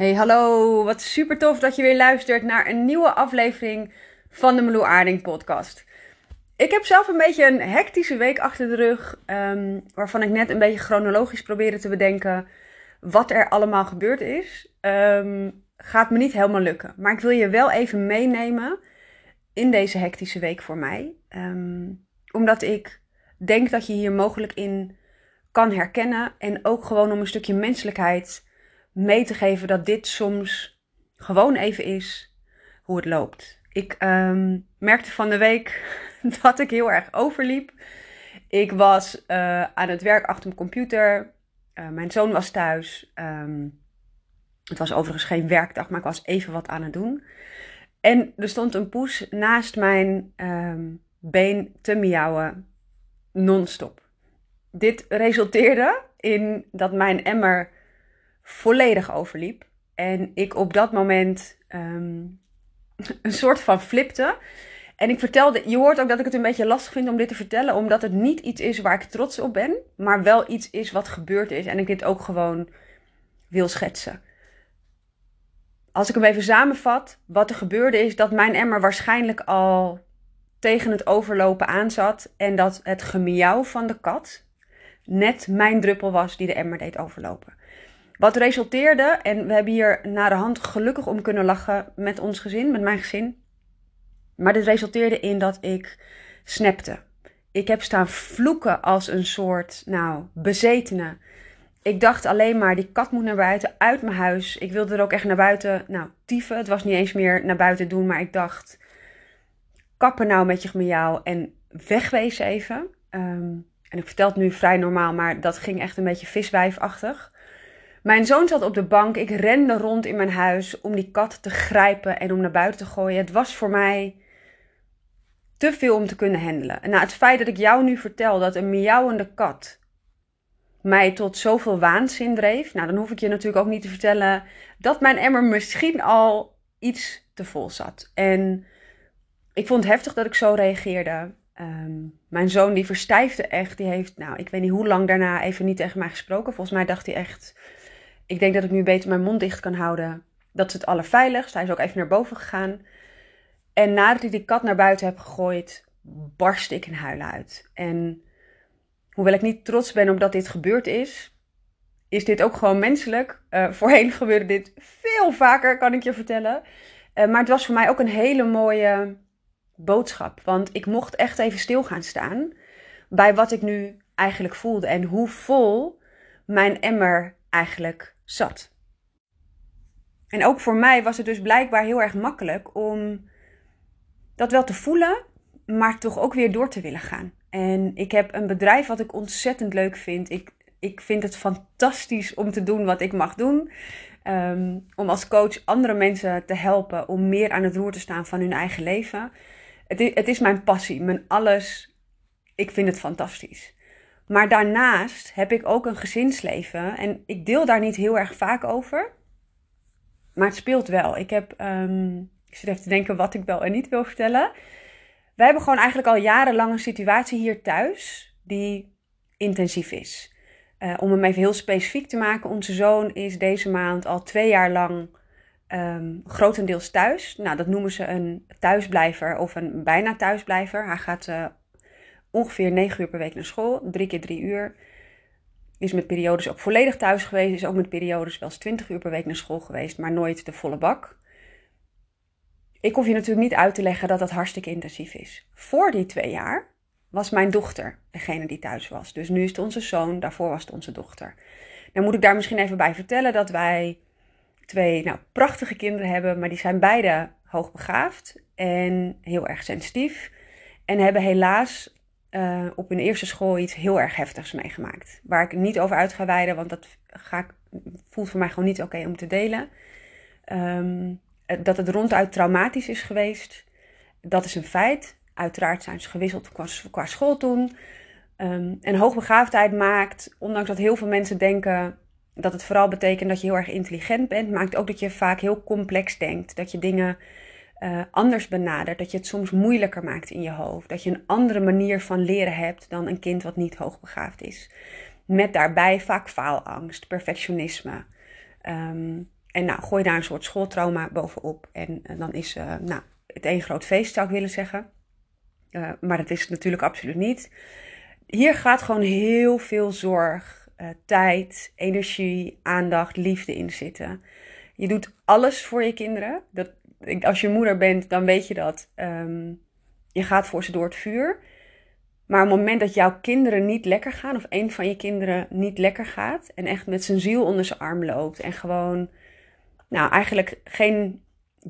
Hey, hallo. Wat super tof dat je weer luistert naar een nieuwe aflevering van de Meloe Aarding podcast. Ik heb zelf een beetje een hectische week achter de rug, um, waarvan ik net een beetje chronologisch probeerde te bedenken wat er allemaal gebeurd is. Um, gaat me niet helemaal lukken, maar ik wil je wel even meenemen in deze hectische week voor mij. Um, omdat ik denk dat je hier mogelijk in kan herkennen en ook gewoon om een stukje menselijkheid mee te geven dat dit soms gewoon even is hoe het loopt. Ik um, merkte van de week dat ik heel erg overliep. Ik was uh, aan het werk achter mijn computer. Uh, mijn zoon was thuis. Um, het was overigens geen werkdag, maar ik was even wat aan het doen. En er stond een poes naast mijn um, been te miauwen, non-stop. Dit resulteerde in dat mijn emmer volledig overliep. En ik op dat moment um, een soort van flipte. En ik vertelde, je hoort ook dat ik het een beetje lastig vind om dit te vertellen, omdat het niet iets is waar ik trots op ben, maar wel iets is wat gebeurd is. En ik dit ook gewoon wil schetsen. Als ik hem even samenvat, wat er gebeurde is dat mijn emmer waarschijnlijk al tegen het overlopen aanzat en dat het gemiauw van de kat net mijn druppel was die de emmer deed overlopen. Wat resulteerde, en we hebben hier naar de hand gelukkig om kunnen lachen met ons gezin, met mijn gezin. Maar dit resulteerde in dat ik snapte. Ik heb staan vloeken als een soort, nou, bezetene. Ik dacht alleen maar, die kat moet naar buiten, uit mijn huis. Ik wilde er ook echt naar buiten, nou, tieven. Het was niet eens meer naar buiten doen, maar ik dacht, kappen nou met je jou en wegwezen even. Um, en ik vertel het nu vrij normaal, maar dat ging echt een beetje viswijfachtig. Mijn zoon zat op de bank. Ik rende rond in mijn huis om die kat te grijpen en om naar buiten te gooien. Het was voor mij te veel om te kunnen handelen. En na het feit dat ik jou nu vertel dat een miauwende kat mij tot zoveel waanzin dreef, nou dan hoef ik je natuurlijk ook niet te vertellen dat mijn emmer misschien al iets te vol zat. En ik vond het heftig dat ik zo reageerde. Um, mijn zoon die verstijfde echt. Die heeft, nou, ik weet niet hoe lang daarna even niet tegen mij gesproken. Volgens mij dacht hij echt, ik denk dat ik nu beter mijn mond dicht kan houden. Dat is het allerveiligst. Hij is ook even naar boven gegaan. En nadat ik die kat naar buiten heb gegooid, barstte ik in huilen uit. En hoewel ik niet trots ben omdat dit gebeurd is, is dit ook gewoon menselijk. Uh, voorheen gebeurde dit veel vaker, kan ik je vertellen. Uh, maar het was voor mij ook een hele mooie boodschap. Want ik mocht echt even stil gaan staan bij wat ik nu eigenlijk voelde en hoe vol mijn emmer eigenlijk zat. En ook voor mij was het dus blijkbaar heel erg makkelijk om dat wel te voelen, maar toch ook weer door te willen gaan. En ik heb een bedrijf wat ik ontzettend leuk vind. Ik, ik vind het fantastisch om te doen wat ik mag doen. Um, om als coach andere mensen te helpen om meer aan het roer te staan van hun eigen leven. Het is, het is mijn passie, mijn alles. Ik vind het fantastisch. Maar daarnaast heb ik ook een gezinsleven en ik deel daar niet heel erg vaak over. Maar het speelt wel. Ik heb, um, ik zit even te denken wat ik wel en niet wil vertellen. Wij hebben gewoon eigenlijk al jarenlang een situatie hier thuis die intensief is. Uh, om hem even heel specifiek te maken, onze zoon is deze maand al twee jaar lang um, grotendeels thuis. Nou, dat noemen ze een thuisblijver of een bijna thuisblijver. Hij gaat uh, ongeveer 9 uur per week naar school, drie keer drie uur. Is met periodes ook volledig thuis geweest, is ook met periodes wel eens 20 uur per week naar school geweest, maar nooit de volle bak. Ik hoef je natuurlijk niet uit te leggen dat dat hartstikke intensief is. Voor die twee jaar was mijn dochter degene die thuis was. Dus nu is het onze zoon, daarvoor was het onze dochter. Dan moet ik daar misschien even bij vertellen dat wij twee nou, prachtige kinderen hebben, maar die zijn beide hoogbegaafd en heel erg sensitief. En hebben helaas uh, op hun eerste school iets heel erg heftigs meegemaakt. Waar ik niet over uit ga wijden, want dat ga ik, voelt voor mij gewoon niet oké om te delen. Um, dat het ronduit traumatisch is geweest, dat is een feit. Uiteraard zijn ze gewisseld qua, qua school toen. Um, en hoogbegaafdheid maakt, ondanks dat heel veel mensen denken dat het vooral betekent dat je heel erg intelligent bent, maakt ook dat je vaak heel complex denkt. Dat je dingen uh, anders benadert. Dat je het soms moeilijker maakt in je hoofd. Dat je een andere manier van leren hebt dan een kind wat niet hoogbegaafd is. Met daarbij vaak faalangst, perfectionisme. Um, en nou, gooi daar een soort schooltrauma bovenop. En, dan is nou, het één groot feest, zou ik willen zeggen. maar dat is het natuurlijk absoluut niet. Hier gaat gewoon heel veel zorg, tijd, energie, aandacht, liefde in zitten. Je doet alles voor je kinderen. Dat, als je moeder bent, dan weet je dat. Ehm, je gaat voor ze door het vuur. Maar op het moment dat jouw kinderen niet lekker gaan, of een van je kinderen niet lekker gaat, en echt met zijn ziel onder zijn arm loopt en gewoon, nou, eigenlijk geen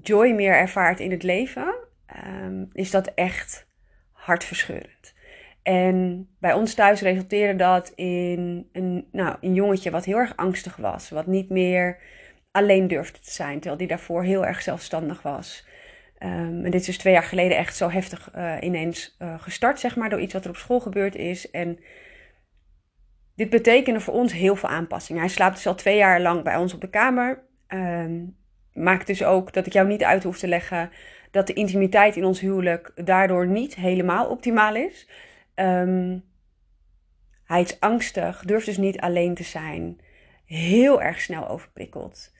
joy meer ervaart in het leven, ehm, is dat echt hartverscheurend. En bij ons thuis resulteerde dat in een, nou, een jongetje wat heel erg angstig was, wat niet meer alleen durfde te zijn, terwijl die daarvoor heel erg zelfstandig was. Um, en dit is dus twee jaar geleden echt zo heftig uh, ineens uh, gestart, zeg maar, door iets wat er op school gebeurd is. En dit betekende voor ons heel veel aanpassingen. Hij slaapt dus al twee jaar lang bij ons op de kamer. Um, maakt dus ook dat ik jou niet uit hoef te leggen dat de intimiteit in ons huwelijk daardoor niet helemaal optimaal is. Um, hij is angstig, durft dus niet alleen te zijn. Heel erg snel overprikkeld.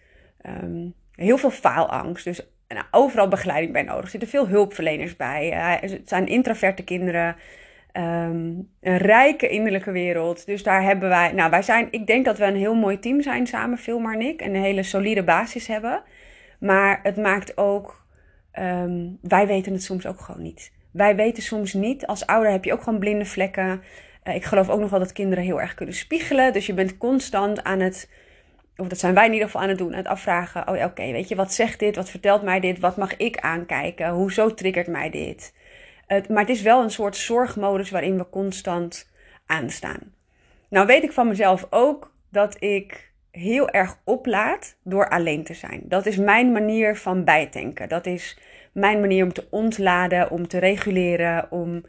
Um, heel veel faalangst. Dus nou, overal begeleiding bij nodig. Er zitten veel hulpverleners bij. Uh, het zijn introverte kinderen. Um, een rijke innerlijke wereld. Dus daar hebben wij. Nou, wij zijn. Ik denk dat we een heel mooi team zijn samen, Filmar en ik. En een hele solide basis hebben. Maar het maakt ook. Um, wij weten het soms ook gewoon niet. Wij weten soms niet. Als ouder heb je ook gewoon blinde vlekken. Uh, ik geloof ook nog wel dat kinderen heel erg kunnen spiegelen. Dus je bent constant aan het of dat zijn wij in ieder geval aan het doen, aan het afvragen. Oh ja, oké, weet je, wat zegt dit? Wat vertelt mij dit? Wat mag ik aankijken? Hoezo triggert mij dit? maar het is wel een soort zorgmodus waarin we constant aanstaan. Nou weet ik van mezelf ook dat ik heel erg oplaad door alleen te zijn. Dat is mijn manier van bijtanken. Dat is mijn manier om te ontladen, om te reguleren, om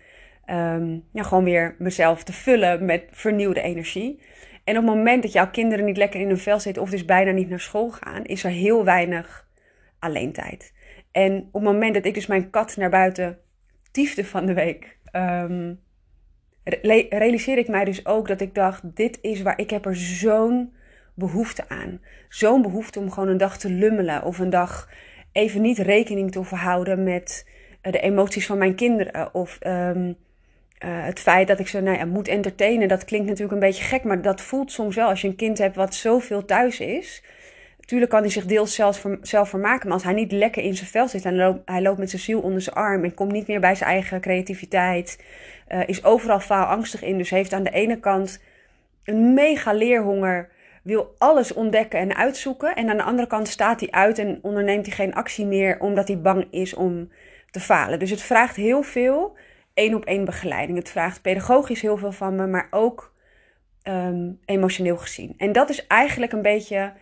um, ja, gewoon weer mezelf te vullen met vernieuwde energie. En op het moment dat jouw kinderen niet lekker in hun vel zitten of dus bijna niet naar school gaan, is er heel weinig alleen tijd. En op het moment dat ik dus mijn kat naar buiten tiefde van de week, um, realiseer ik mij dus ook dat ik dacht, dit is waar ik heb er zo'n behoefte aan. Zo'n behoefte om gewoon een dag te lummelen of een dag even niet rekening te houden met eh, de emoties van mijn kinderen of um, uh, het feit dat ik ze nou ja, moet entertainen, dat klinkt natuurlijk een beetje gek, maar dat voelt soms wel als je een kind hebt wat zoveel thuis is. Natuurlijk kan hij zich deels zelf, zelf vermaken, maar als hij niet lekker in zijn vel zit en loopt, hij loopt met zijn ziel onder zijn arm en komt niet meer bij zijn eigen creativiteit, uh, is overal faalangstig in, dus heeft aan de ene kant een mega leerhonger, wil alles ontdekken en uitzoeken. En aan de andere kant staat hij uit en onderneemt hij geen actie meer omdat hij bang is om te falen. Dus het vraagt heel veel één op één begeleiding. Het vraagt pedagogisch heel veel van me, maar ook um, emotioneel gezien. En dat is eigenlijk een beetje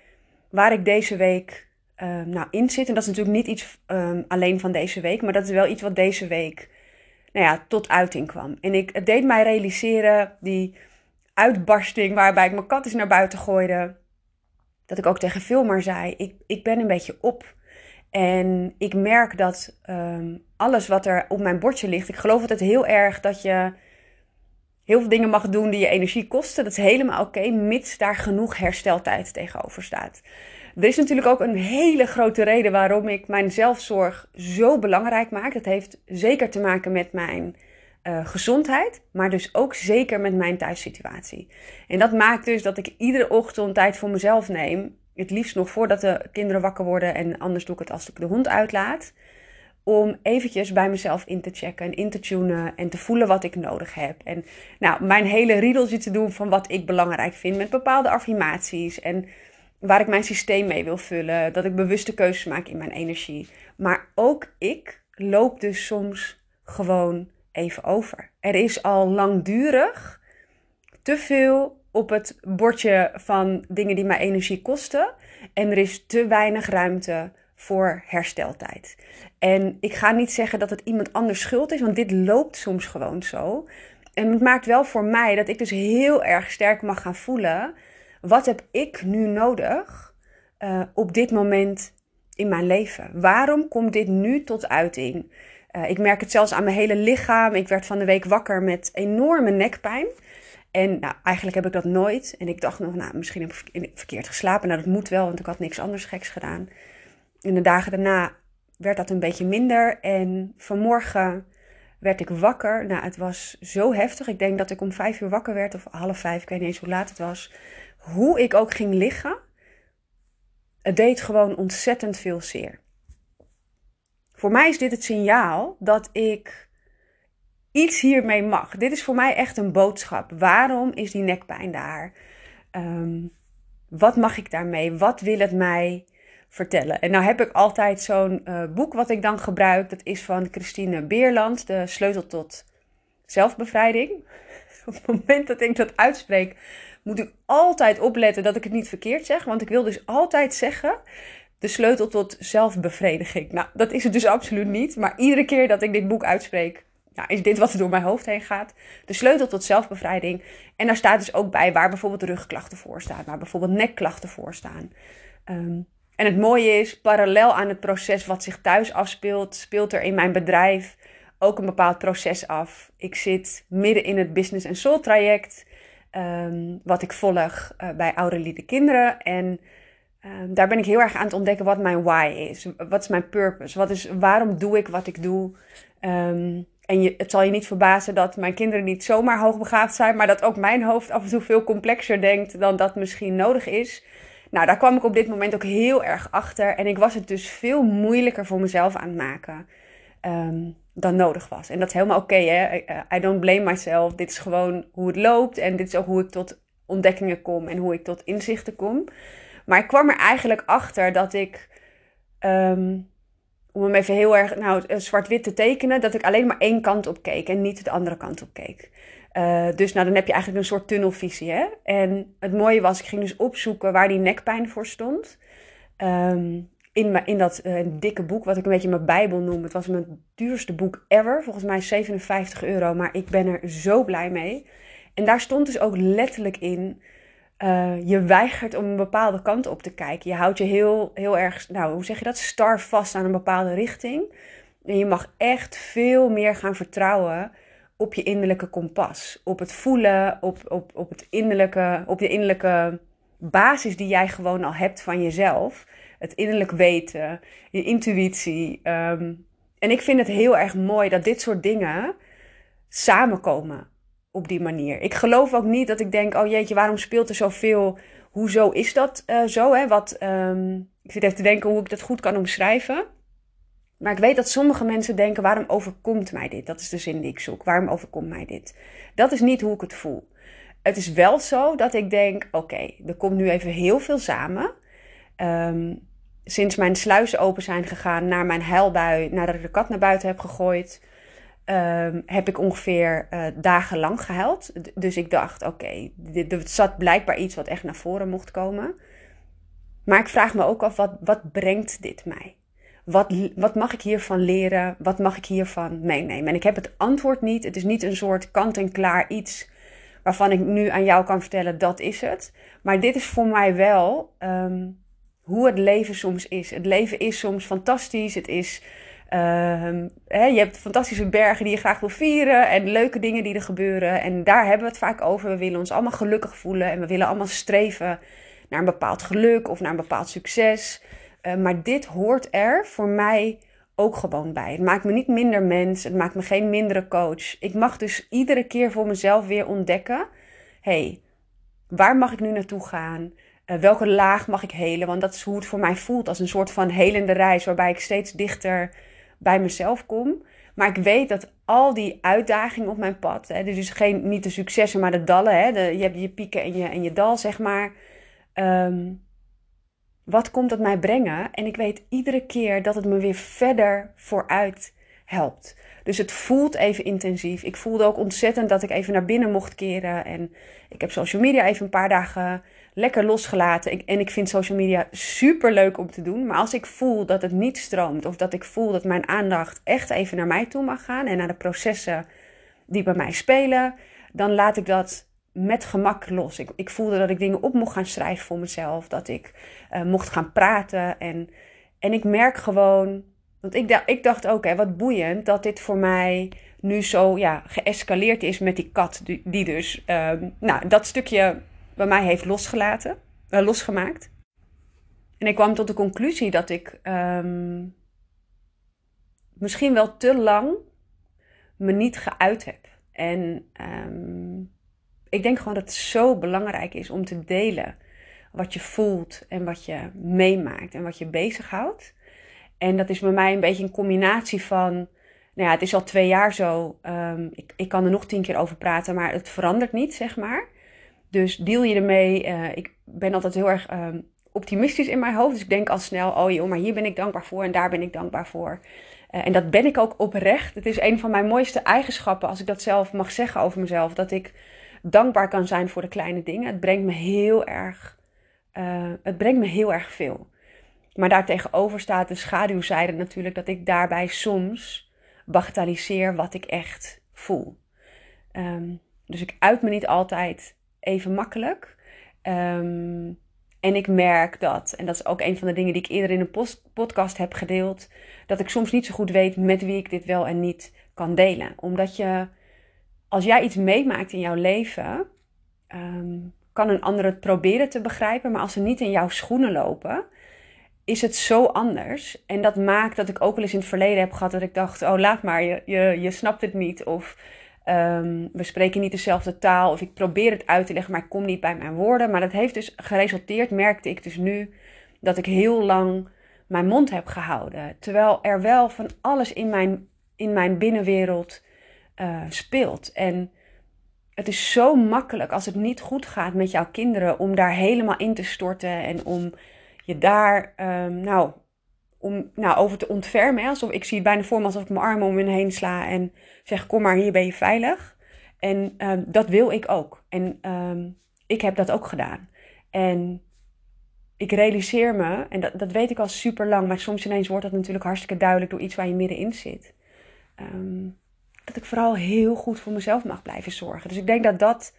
waar ik deze week um, nou, in zit. En dat is natuurlijk niet iets um, alleen van deze week, maar dat is wel iets wat deze week nou ja, tot uiting kwam. En ik, het deed mij realiseren, die uitbarsting waarbij ik mijn kat eens naar buiten gooide. Dat ik ook tegen Filmar zei, ik, ik ben een beetje op. En ik merk dat alles wat er op mijn bordje ligt, ik geloof altijd heel erg dat je heel veel dingen mag doen die je energie kosten. Dat is helemaal oké, mits daar genoeg hersteltijd tegenover staat. Er is natuurlijk ook een hele grote reden waarom ik mijn zelfzorg zo belangrijk maak. Dat heeft zeker te maken met mijn uh, gezondheid, maar dus ook zeker met mijn thuissituatie. En dat maakt dus dat ik iedere ochtend tijd voor mezelf neem het liefst nog voordat de kinderen wakker worden en anders doe ik het als ik de hond uitlaat. Om eventjes bij mezelf in te checken en in te tunen en te voelen wat ik nodig heb. En nou, mijn hele riedeltje te doen van wat ik belangrijk vind met bepaalde affirmaties. En waar ik mijn systeem mee wil vullen. Dat ik bewuste keuzes maak in mijn energie. Maar ook ik loop dus soms gewoon even over. Er is al langdurig te veel op het bordje van dingen die mij energie kosten. En er is te weinig ruimte voor hersteltijd. En ik ga niet zeggen dat het iemand anders schuld is, want dit loopt soms gewoon zo. En het maakt wel voor mij dat ik dus heel erg sterk mag gaan voelen. Wat heb ik nu nodig uh, op dit moment in mijn leven? Waarom komt dit nu tot uiting? Uh, ik merk het zelfs aan mijn hele lichaam. Ik werd van de week wakker met enorme nekpijn. En nou, eigenlijk heb ik dat nooit. En ik dacht nog, nou, misschien heb ik verkeerd geslapen. Nou, dat moet wel, want ik had niks anders geks gedaan. In de dagen daarna werd dat een beetje minder. En vanmorgen werd ik wakker. Nou, het was zo heftig. Ik denk dat ik om vijf uur wakker werd, of half vijf, ik weet niet eens hoe laat het was. Hoe ik ook ging liggen, het deed gewoon ontzettend veel zeer. Voor mij is dit het signaal dat ik iets hiermee mag. Dit is voor mij echt een boodschap. Waarom is die nekpijn daar? Ehm, wat mag ik daarmee? Wat wil het mij vertellen? En nou heb ik altijd zo'n uh, boek wat ik dan gebruik. Dat is van Christine Beerland, De Sleutel tot Zelfbevrijding. Op het moment dat ik dat uitspreek, moet ik altijd opletten dat ik het niet verkeerd zeg. Want ik wil dus altijd zeggen de sleutel tot zelfbevrediging. Nou, dat is het dus absoluut niet. Maar iedere keer dat ik dit boek uitspreek, nou, is dit wat er door mijn hoofd heen gaat. De sleutel tot zelfbevrijding. En daar staat dus ook bij waar bijvoorbeeld rugklachten voor staan, waar bijvoorbeeld nekklachten voor staan. Ehm, en het mooie is, parallel aan het proces wat zich thuis afspeelt, speelt er in mijn bedrijf ook een bepaald proces af. Ik zit midden in het Business and Soul traject, ehm, wat ik volg uh, bij Aurelie Kinderen. En ehm, daar ben ik heel erg aan het ontdekken wat mijn why is. Wat is mijn purpose? Wat is, waarom doe ik wat ik doe? En je, het zal je niet verbazen dat mijn kinderen niet zomaar hoogbegaafd zijn, maar dat ook mijn hoofd af en toe veel complexer denkt dan dat misschien nodig is. Nou, daar kwam ik op dit moment ook heel erg achter. En ik was het dus veel moeilijker voor mezelf aan het maken ehm, dan nodig was. En dat is helemaal oké, hè? I don't blame myself. Dit is gewoon hoe het loopt. En dit is ook hoe ik tot ontdekkingen kom en hoe ik tot inzichten kom. Maar ik kwam er eigenlijk achter dat ik ehm, om hem even heel erg nou, eh, zwart-wit te tekenen, dat ik alleen maar één kant op keek en niet de andere kant op keek. Uh, dus nou, dan heb je eigenlijk een soort tunnelvisie. Hè? En het mooie was, ik ging dus opzoeken waar die nekpijn voor stond. Um, in, in dat uh, dikke boek, wat ik een beetje mijn Bijbel noem. Het was mijn duurste boek ever. Volgens mij 57 euro. Maar ik ben er zo blij mee. En daar stond dus ook letterlijk in uh, je weigert om een bepaalde kant op te kijken. Je houdt je heel, heel erg, nou, hoe zeg je dat? Star vast aan een bepaalde richting. En je mag echt veel meer gaan vertrouwen op je innerlijke kompas. Op het voelen, op, op, op, het innerlijke, op de innerlijke basis die jij gewoon al hebt van jezelf. Het innerlijk weten, je intuïtie. Um, en ik vind het heel erg mooi dat dit soort dingen samenkomen op die manier. Ik geloof ook niet dat ik denk, oh jeetje, waarom speelt er zoveel? Hoezo is dat uh, zo? Hè? Wat, um, ik zit even te denken hoe ik dat goed kan omschrijven. Maar ik weet dat sommige mensen denken, waarom overkomt mij dit? Dat is de zin die ik zoek. Waarom overkomt mij dit? Dat is niet hoe ik het voel. Het is wel zo dat ik denk, oké, er komt nu even heel veel samen. Um, sinds mijn sluizen open zijn gegaan naar mijn huilbui, nadat ik de kat naar buiten heb gegooid um, heb ik ongeveer uh, dagenlang gehuild. Dus ik dacht, oké, okay, er zat blijkbaar iets wat echt naar voren mocht komen. Maar ik vraag me ook af, wat, wat brengt dit mij? Wat, wat mag ik hiervan leren? Wat mag ik hiervan meenemen? En ik heb het antwoord niet. Het is niet een soort kant-en-klaar iets waarvan ik nu aan jou kan vertellen, dat is het. Maar dit is voor mij wel um, hoe het leven soms is. Het leven is soms fantastisch. Het is Ehm, hè, je hebt fantastische bergen die je graag wil vieren en leuke dingen die er gebeuren. En daar hebben we het vaak over. We willen ons allemaal gelukkig voelen en we willen allemaal streven naar een bepaald geluk of naar een bepaald succes. Uh, maar dit hoort er voor mij ook gewoon bij. Het maakt me niet minder mens, het maakt me geen mindere coach. Ik mag dus iedere keer voor mezelf weer ontdekken: hey, waar mag ik nu naartoe gaan? Uh, welke laag mag ik helen? Want dat is hoe het voor mij voelt als een soort van helende reis, waarbij ik steeds dichter bij mezelf kom. Maar ik weet dat al die uitdagingen op mijn pad, hè, dus geen, niet de successen, maar de dallen, hè, je hebt je pieken en je, en je dal, zeg maar. Ehm, wat komt dat mij brengen? En ik weet iedere keer dat het me weer verder vooruit helpt. Dus het voelt even intensief. Ik voelde ook ontzettend dat ik even naar binnen mocht keren. En ik heb social media even een paar dagen lekker losgelaten. en ik vind social media super leuk om te doen. Maar als ik voel dat het niet stroomt, of dat ik voel dat mijn aandacht echt even naar mij toe mag gaan en naar de processen die bij mij spelen, dan laat ik dat met gemak los. Ik, ik voelde dat ik dingen op mocht gaan schrijven voor mezelf, dat ik uh, mocht gaan praten. En, en ik merk gewoon, want ik, dacht, ik dacht ook, wat boeiend dat dit voor mij nu zo ja, geëscaleerd is met die kat, die, dus ehm, nou, dat stukje bij mij heeft losgelaten, uh, losgemaakt. En ik kwam tot de conclusie dat ik ehm, misschien wel te lang me niet geuit heb. En ehm, ik denk gewoon dat het zo belangrijk is om te delen wat je voelt en wat je meemaakt en wat je bezighoudt. En dat is bij mij een beetje een combinatie van, nou ja, het is al twee jaar zo. Um, ik, ik kan er nog tien keer over praten, maar het verandert niet, zeg maar. Dus deel je ermee. Uh, ik ben altijd heel erg um, optimistisch in mijn hoofd. Dus ik denk al snel, oh joh, maar hier ben ik dankbaar voor en daar ben ik dankbaar voor. Uh, en dat ben ik ook oprecht. Het is een van mijn mooiste eigenschappen, als ik dat zelf mag zeggen over mezelf, dat ik dankbaar kan zijn voor de kleine dingen. Het brengt me heel erg, uh, het brengt me heel erg veel. Maar daartegenover staat de schaduwzijde natuurlijk dat ik daarbij soms bagatelliseer wat ik echt voel. Um, dus ik uit me niet altijd even makkelijk. Um, en ik merk dat, en dat is ook een van de dingen die ik eerder in een podcast heb gedeeld, dat ik soms niet zo goed weet met wie ik dit wel en niet kan delen. Omdat je, als jij iets meemaakt in jouw leven, um, kan een ander het proberen te begrijpen, maar als ze niet in jouw schoenen lopen, is het zo anders. En dat maakt dat ik ook wel eens in het verleden heb gehad dat ik dacht: oh, laat maar, je, je, je snapt het niet. Of um, we spreken niet dezelfde taal. Of ik probeer het uit te leggen, maar ik kom niet bij mijn woorden. Maar dat heeft dus geresulteerd, merkte ik dus nu, dat ik heel lang mijn mond heb gehouden. Terwijl er wel van alles in mijn, in mijn binnenwereld uh, speelt. En het is zo makkelijk als het niet goed gaat met jouw kinderen om daar helemaal in te storten en om je daar um, nou, om, nou, over te ontfermen. Alsof, ik zie het bijna voor me alsof ik mijn armen om me heen sla en zeg: Kom maar, hier ben je veilig. En um, dat wil ik ook. En um, ik heb dat ook gedaan. En ik realiseer me, en dat, dat weet ik al super lang, maar soms ineens wordt dat natuurlijk hartstikke duidelijk door iets waar je middenin zit. Dat ik vooral heel goed voor mezelf mag blijven zorgen. Dus ik denk dat dat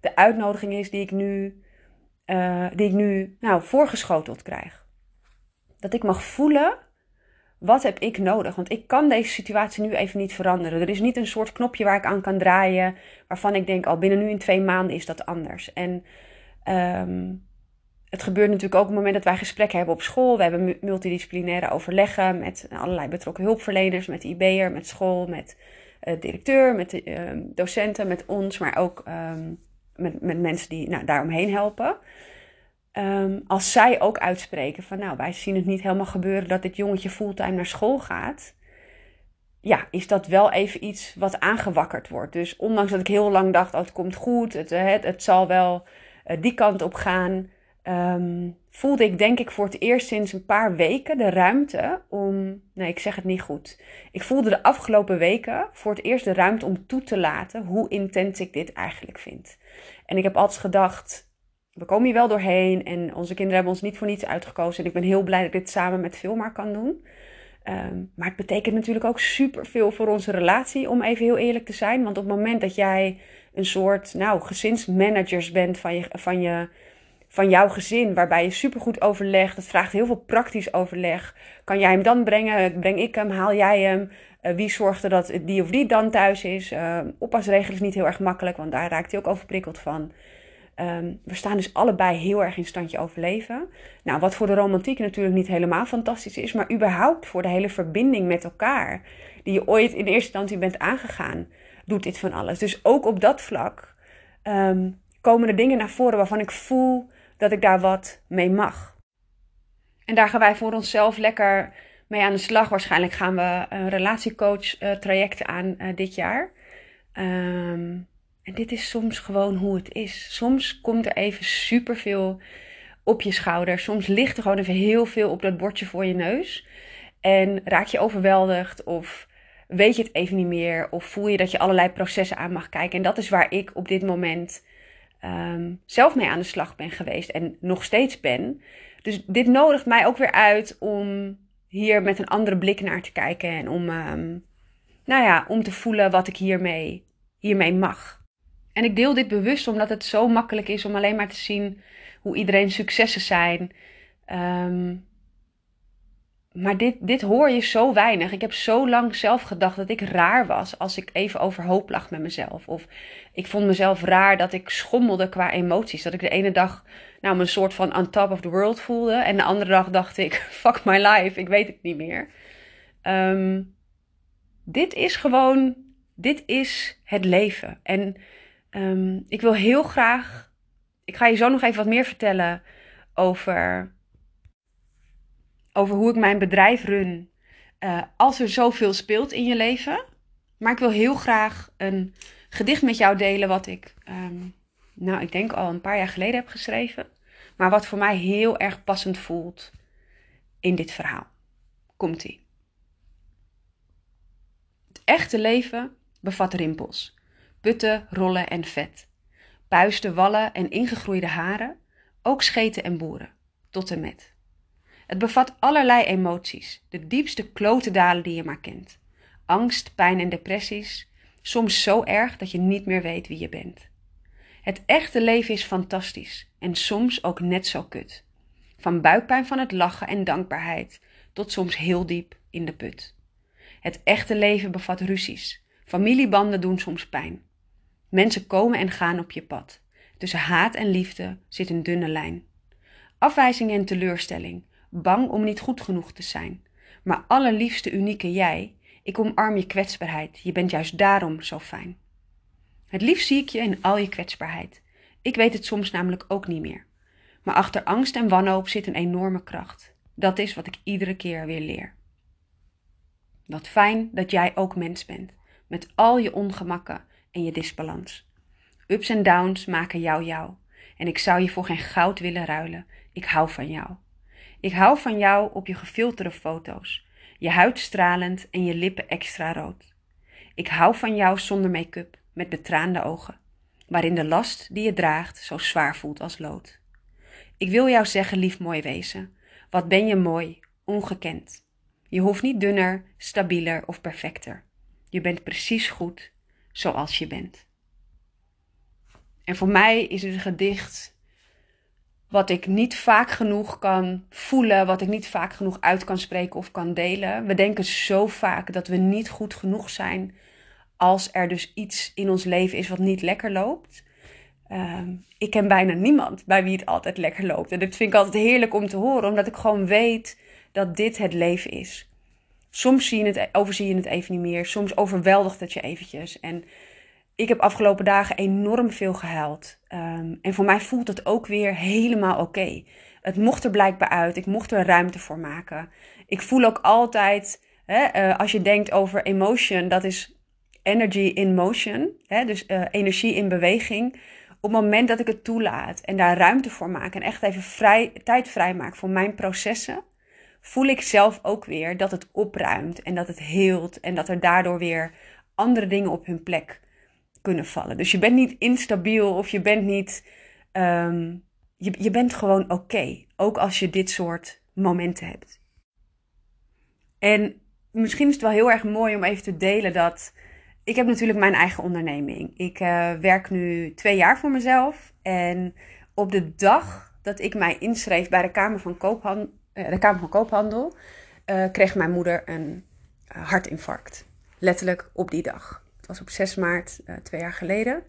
de uitnodiging is die ik nu uh, die ik nu nou, voorgeschoteld krijg. Dat ik mag voelen, wat heb ik nodig? Want ik kan deze situatie nu even niet veranderen. Er is niet een soort knopje waar ik aan kan draaien, waarvan ik denk, al binnen nu in twee maanden is dat anders. En um, het gebeurt natuurlijk ook op het moment dat wij gesprekken hebben op school. We hebben multidisciplinaire overleggen met allerlei betrokken hulpverleners, met IB'er, met school, met directeur, met de uh, docenten, met ons, maar ook um, met, met mensen die nou, daaromheen helpen. Um, als zij ook uitspreken van nou, wij zien het niet helemaal gebeuren dat dit jongetje fulltime naar school gaat. Ja, is dat wel even iets wat aangewakkerd wordt. Dus ondanks dat ik heel lang dacht, oh, het komt goed, het, eh, het, het zal wel uh, die kant op gaan. Voelde ik denk ik voor het eerst sinds een paar weken de ruimte om. Nee, ik zeg het niet goed. Ik voelde de afgelopen weken voor het eerst de ruimte om toe te laten hoe intens ik dit eigenlijk vind. En ik heb altijd gedacht, we komen hier wel doorheen en onze kinderen hebben ons niet voor niets uitgekozen. En ik ben heel blij dat ik dit samen met Vilmar kan doen. Um, maar het betekent natuurlijk ook superveel voor onze relatie, om even heel eerlijk te zijn. Want op het moment dat jij een soort nou, gezinsmanagers bent van je, van je van jouw gezin, waarbij je supergoed overlegt. Het vraagt heel veel praktisch overleg. Kan jij hem dan brengen? Breng ik hem? Haal jij hem? Uh, wie zorgt er dat die of die dan thuis is? Uh, is niet heel erg makkelijk, want daar raakt hij ook overprikkeld van. Um, we staan dus allebei heel erg in standje overleven. Nou, wat voor de romantiek natuurlijk niet helemaal fantastisch is, maar überhaupt voor de hele verbinding met elkaar, die je ooit in eerste instantie bent aangegaan, doet dit van alles. Dus ook op dat vlak um, komen er dingen naar voren waarvan ik voel dat ik daar wat mee mag. En daar gaan wij voor onszelf lekker mee aan de slag. Waarschijnlijk gaan we een relatiecoach uh, traject aan uh, dit jaar. Um, en dit is soms gewoon hoe het is. Soms komt er even superveel op je schouder. Soms ligt er gewoon even heel veel op dat bordje voor je neus. En raak je overweldigd of weet je het even niet meer. Of voel je dat je allerlei processen aan mag kijken. En dat is waar ik op dit moment um, zelf mee aan de slag ben geweest en nog steeds ben. Dus dit nodigt mij ook weer uit om hier met een andere blik naar te kijken en om, um, nou ja, om te voelen wat ik hiermee, hiermee mag. En ik deel dit bewust omdat het zo makkelijk is om alleen maar te zien hoe iedereen successen zijn. Um, maar dit, dit hoor je zo weinig. Ik heb zo lang zelf gedacht dat ik raar was als ik even overhoop lag met mezelf. Of ik vond mezelf raar dat ik schommelde qua emoties. Dat ik de ene dag nou, me een soort van on top of the world voelde. En de andere dag dacht ik, fuck my life, ik weet het niet meer. Ehm, dit is gewoon, dit is het leven. En ehm, ik wil heel graag, ik ga je zo nog even wat meer vertellen over over hoe ik mijn bedrijf run. Uh, als er zoveel speelt in je leven. Maar ik wil heel graag een gedicht met jou delen wat ik, um, nou, ik denk al een paar jaar geleden heb geschreven. Maar wat voor mij heel erg passend voelt in dit verhaal. Komt-ie. Het echte leven bevat rimpels, putten, rollen en vet. Puisten, wallen en ingegroeide haren, ook scheten en boeren, tot en met. Het bevat allerlei emoties, de diepste klotendalen die je maar kent. Angst, pijn en depressies, soms zo erg dat je niet meer weet wie je bent. Het echte leven is fantastisch en soms ook net zo kut. Van buikpijn van het lachen en dankbaarheid tot soms heel diep in de put. Het echte leven bevat ruzies. Familiebanden doen soms pijn. Mensen komen en gaan op je pad. Tussen haat en liefde zit een dunne lijn. Afwijzing en teleurstelling, bang om niet goed genoeg te zijn. Maar allerliefste unieke jij, ik omarm je kwetsbaarheid, je bent juist daarom zo fijn. Het liefst zie ik je in al je kwetsbaarheid. Ik weet het soms namelijk ook niet meer. Maar achter angst en wanhoop zit een enorme kracht. Dat is wat ik iedere keer weer leer. Wat fijn dat jij ook mens bent, met al je ongemakken en je disbalans. Ups en downs maken jou jou. En ik zou je voor geen goud willen ruilen. Ik hou van jou. Ik hou van jou op je gefilterde foto's, je huid stralend en je lippen extra rood. Ik hou van jou zonder make-up, met betraande ogen, waarin de last die je draagt zo zwaar voelt als lood. Ik wil jou zeggen, lief mooi wezen, wat ben je mooi, ongekend. Je hoeft niet dunner, stabieler of perfecter. Je bent precies goed zoals je bent. En voor mij is het gedicht wat ik niet vaak genoeg kan voelen, wat ik niet vaak genoeg uit kan spreken of kan delen. We denken zo vaak dat we niet goed genoeg zijn als er dus iets in ons leven is wat niet lekker loopt. Ehm, ik ken bijna niemand bij wie het altijd lekker loopt. En dat vind ik altijd heerlijk om te horen, omdat ik gewoon weet dat dit het leven is. Soms zie je het, overzie je het even niet meer, soms overweldigt het je eventjes. En ik heb afgelopen dagen enorm veel gehuild. Ehm, en voor mij voelt het ook weer helemaal oké. Het mocht er blijkbaar uit. Ik mocht er ruimte voor maken. Ik voel ook altijd, hè, uh, als je denkt over emotion, dat is energy in motion. Hè, dus uh, energie in beweging. Op het moment dat ik het toelaat en daar ruimte voor maak en echt even vrij, tijd vrij maak voor mijn processen, voel ik zelf ook weer dat het opruimt en dat het heelt en dat er daardoor weer andere dingen op hun plek vallen. Dus je bent niet instabiel of je bent niet. Ehm, je, je bent gewoon oké. ook als je dit soort momenten hebt. En misschien is het wel heel erg mooi om even te delen dat. Ik heb natuurlijk mijn eigen onderneming. Ik uh, werk nu twee jaar voor mezelf. En op de dag dat ik mij inschreef bij de Kamer van, Koophandel, uh, de Kamer van Koophandel, uh, kreeg mijn moeder een hartinfarct. Letterlijk op die dag was op 6 maart, uh, twee jaar geleden.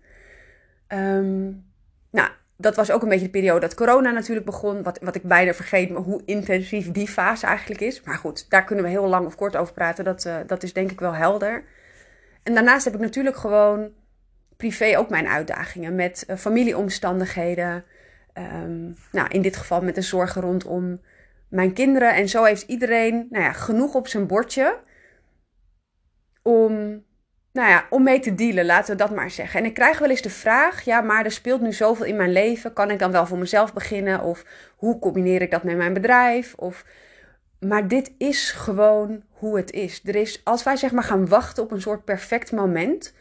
Um, nou, dat was ook een beetje de periode dat corona natuurlijk begon. Wat, wat ik bijna vergeet, maar hoe intensief die fase eigenlijk is. Maar goed, daar kunnen we heel lang of kort over praten. Dat, uh, dat is denk ik wel helder. En daarnaast heb ik natuurlijk gewoon privé ook mijn uitdagingen met uh, familieomstandigheden. Um, nou, in dit geval met de zorgen rondom mijn kinderen. En zo heeft iedereen nou ja, genoeg op zijn bordje om nou ja, om mee te dealen, laten we dat maar zeggen. En ik krijg wel eens de vraag, ja, maar er speelt nu zoveel in mijn leven. Kan ik dan wel voor mezelf beginnen? Of hoe combineer ik dat met mijn bedrijf? Of... Maar dit is gewoon hoe het is. Er is. Als wij zeg maar gaan wachten op een soort perfect moment.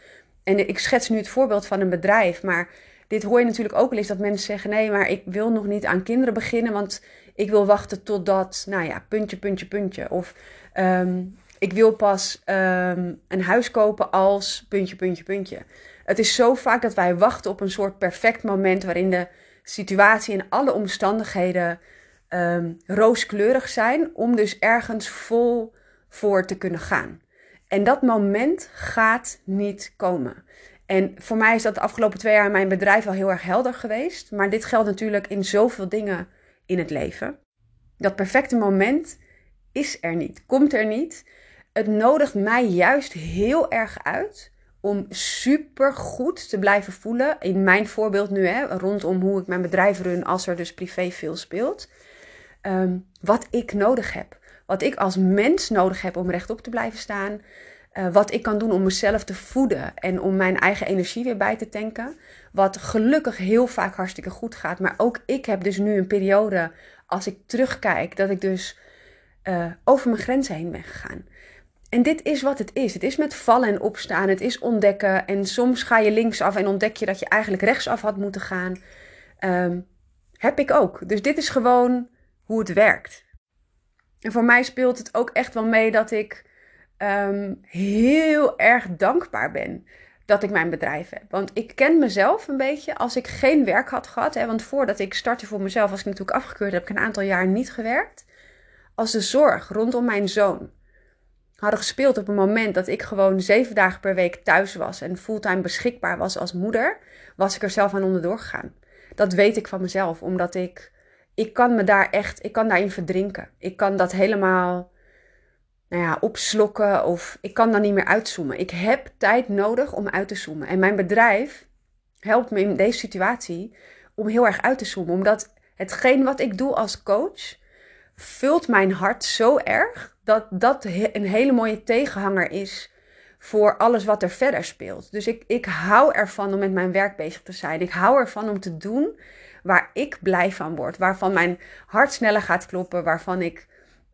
En ik schets nu het voorbeeld van een bedrijf, maar dit hoor je natuurlijk ook wel eens dat mensen zeggen: nee, maar ik wil nog niet aan kinderen beginnen, want ik wil wachten totdat, nou ja, puntje, puntje, puntje. Of um, ik wil pas ehm, een huis kopen als puntje, puntje, puntje. Het is zo vaak dat wij wachten op een soort perfect moment waarin de situatie en alle omstandigheden um, rooskleurig zijn om dus ergens vol voor te kunnen gaan. En dat moment gaat niet komen. En voor mij is dat de afgelopen twee jaar in mijn bedrijf al heel erg helder geweest. Maar dit geldt natuurlijk in zoveel dingen in het leven. Dat perfecte moment is er niet, komt er niet. Het nodigt mij juist heel erg uit om super goed te blijven voelen. In mijn voorbeeld nu, hè, rondom hoe ik mijn bedrijf run als er dus privé veel speelt. Um, wat ik nodig heb. Wat ik als mens nodig heb om rechtop te blijven staan. Uh, wat ik kan doen om mezelf te voeden en om mijn eigen energie weer bij te tanken. Wat gelukkig heel vaak hartstikke goed gaat. Maar ook ik heb dus nu een periode, als ik terugkijk, dat ik dus uh, over mijn grenzen heen ben gegaan. En dit is wat het is. Het is met vallen en opstaan. Het is ontdekken. En soms ga je linksaf en ontdek je dat je eigenlijk rechtsaf had moeten gaan. Um, heb ik ook. Dus dit is gewoon hoe het werkt. En voor mij speelt het ook echt wel mee dat ik um, heel erg dankbaar ben dat ik mijn bedrijf heb. Want ik ken mezelf een beetje als ik geen werk had gehad. Hè, want voordat ik startte voor mezelf, was ik natuurlijk afgekeurd, heb ik een aantal jaar niet gewerkt. Als de zorg rondom mijn zoon hadden gespeeld op een moment dat ik gewoon zeven dagen per week thuis was en fulltime beschikbaar was als moeder, was ik er zelf aan onderdoor gegaan. Dat weet ik van mezelf, omdat ik, ik kan me daar echt, ik kan daarin verdrinken. Ik kan dat helemaal, nou ja, opslokken of ik kan dan niet meer uitzoomen. Ik heb tijd nodig om uit te zoomen. En mijn bedrijf helpt me in deze situatie om heel erg uit te zoomen, omdat hetgeen wat ik doe als coach vult mijn hart zo erg dat dat een hele mooie tegenhanger is voor alles wat er verder speelt. Dus ik, ik hou ervan om met mijn werk bezig te zijn. Ik hou ervan om te doen waar ik blij van word. Waarvan mijn hart sneller gaat kloppen. Waarvan ik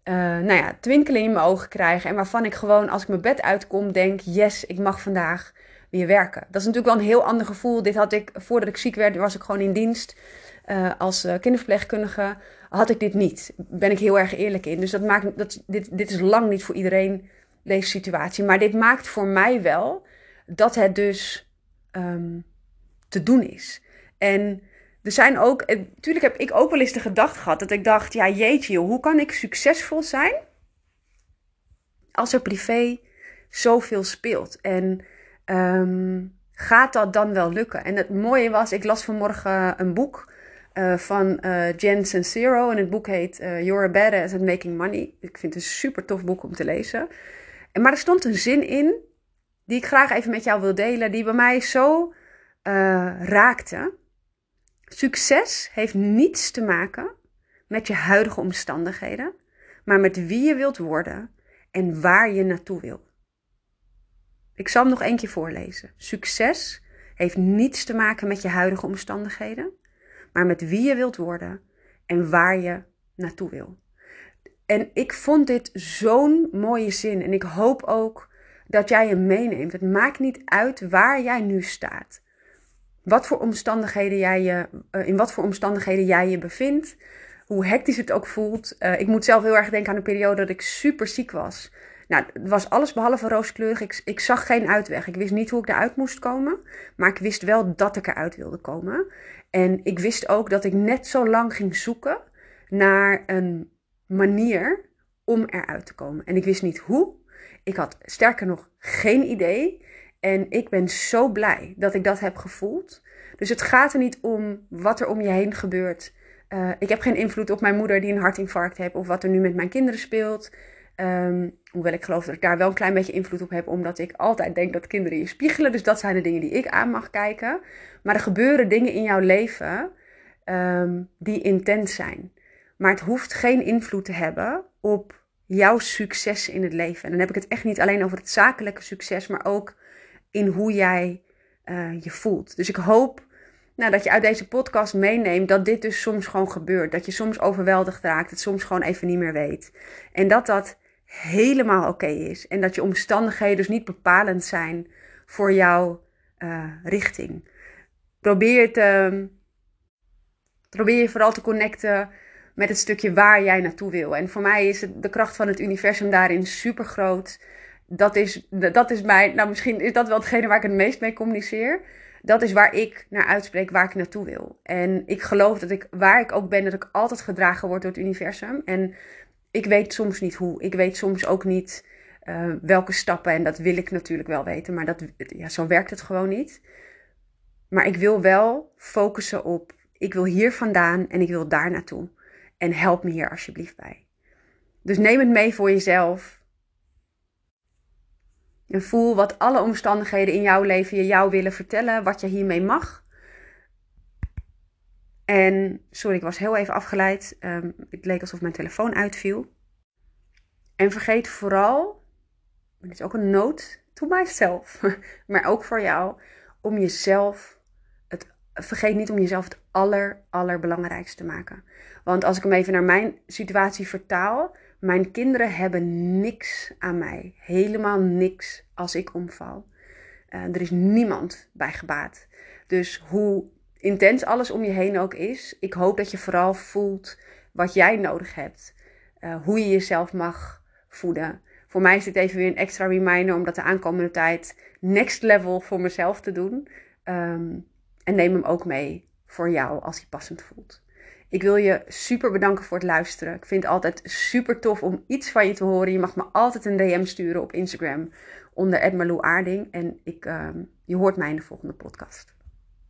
uh, nou ja, twinkeling in mijn ogen krijg. En waarvan ik gewoon als ik mijn bed uitkom denk: yes, ik mag vandaag weer werken. Dat is natuurlijk wel een heel ander gevoel. Dit had ik voordat ik ziek werd, was ik gewoon in dienst. Uh, als uh, kinderverpleegkundige had ik dit niet. Ben ik heel erg eerlijk in. Dus dat maakt, dat, dit, dit is lang niet voor iedereen deze situatie. Maar dit maakt voor mij wel dat het dus um, te doen is. En er zijn ook, natuurlijk heb ik ook wel eens de gedachte gehad dat ik dacht, ja jeetje, hoe kan ik succesvol zijn als er privé zoveel speelt? En um, gaat dat dan wel lukken? En het mooie was, ik las vanmorgen een boek uh, van uh, Jen Sincero. En het boek heet uh, You're a Badass at Making Money. Ik vind het een super tof boek om te lezen. En, maar er stond een zin in die ik graag even met jou wil delen, die bij mij zo raakte. Succes heeft niets te maken met je huidige omstandigheden, maar met wie je wilt worden en waar je naartoe wil. Ik zal hem nog één keer voorlezen. Succes heeft niets te maken met je huidige omstandigheden, maar met wie je wilt worden en waar je naartoe wil. En ik vond dit zo'n mooie zin en ik hoop ook dat jij hem meeneemt. Het maakt niet uit waar jij nu staat. Wat voor omstandigheden jij je, uh, in wat voor omstandigheden jij je bevindt. Hoe hectisch het ook voelt. Uh, ik moet zelf heel erg denken aan een periode dat ik super ziek was. Nou, het was alles behalve rooskleurig. Ik, ik zag geen uitweg. Ik wist niet hoe ik eruit moest komen. Maar ik wist wel dat ik eruit wilde komen. En ik wist ook dat ik net zo lang ging zoeken naar een manier om eruit te komen. En ik wist niet hoe. Ik had sterker nog geen idee. En ik ben zo blij dat ik dat heb gevoeld. Dus het gaat er niet om wat er om je heen gebeurt. Uh, ik heb geen invloed op mijn moeder die een hartinfarct heeft of wat er nu met mijn kinderen speelt. Um, hoewel ik geloof dat ik daar wel een klein beetje invloed op heb, omdat ik altijd denk dat kinderen je spiegelen. Dus dat zijn de dingen die ik aan mag kijken. Maar er gebeuren dingen in jouw leven um, die intens zijn. Maar het hoeft geen invloed te hebben op jouw succes in het leven. En dan heb ik het echt niet alleen over het zakelijke succes, maar ook in hoe jij uh, je voelt. Dus ik hoop nou, dat je uit deze podcast meeneemt dat dit dus soms gewoon gebeurt. Dat je soms overweldigd raakt, het soms gewoon even niet meer weet. En dat dat helemaal oké is. En dat je omstandigheden dus niet bepalend zijn voor jouw uh, richting. Probeer, te, probeer je vooral te connecten met het stukje waar jij naartoe wil. En voor mij is de kracht van het universum daarin super groot. Dat is, dat is mij, nou misschien is dat wel hetgene waar ik het meest mee communiceer. dat is waar ik naar uitspreek, waar ik naartoe wil. En ik geloof dat ik, waar ik ook ben, dat ik altijd gedragen word door het universum. En ik weet soms niet hoe. Ik weet soms ook niet uh, welke stappen. En dat wil ik natuurlijk wel weten, maar dat, ja, zo werkt het gewoon niet. Maar ik wil wel focussen op, ik wil hier vandaan en ik wil daar naartoe. En help me hier alsjeblieft bij. Dus neem het mee voor jezelf. En voel wat alle omstandigheden in jouw leven je jou willen vertellen, wat je hiermee mag. En sorry, ik was heel even afgeleid. Um, het leek alsof mijn telefoon uitviel. En vergeet vooral, dit is ook een noot to myself, maar ook voor jou, om jezelf, het, vergeet niet om jezelf het aller, allerbelangrijkste te maken. Want als ik hem even naar mijn situatie vertaal, mijn kinderen hebben niks aan mij. Helemaal niks als ik omval. Uh, er is niemand bij gebaat. Dus hoe intens alles om je heen ook is, ik hoop dat je vooral voelt wat jij nodig hebt. Uh, hoe je jezelf mag voeden. Voor mij is dit even weer een extra reminder om dat de aankomende tijd next level voor mezelf te doen. Um, en neem hem ook mee voor jou als hij passend voelt. Ik wil je super bedanken voor het luisteren. Ik vind het altijd super tof om iets van je te horen. Je mag me altijd een DM sturen op Instagram onder Aarding. En ik, uh, je hoort mij in de volgende podcast.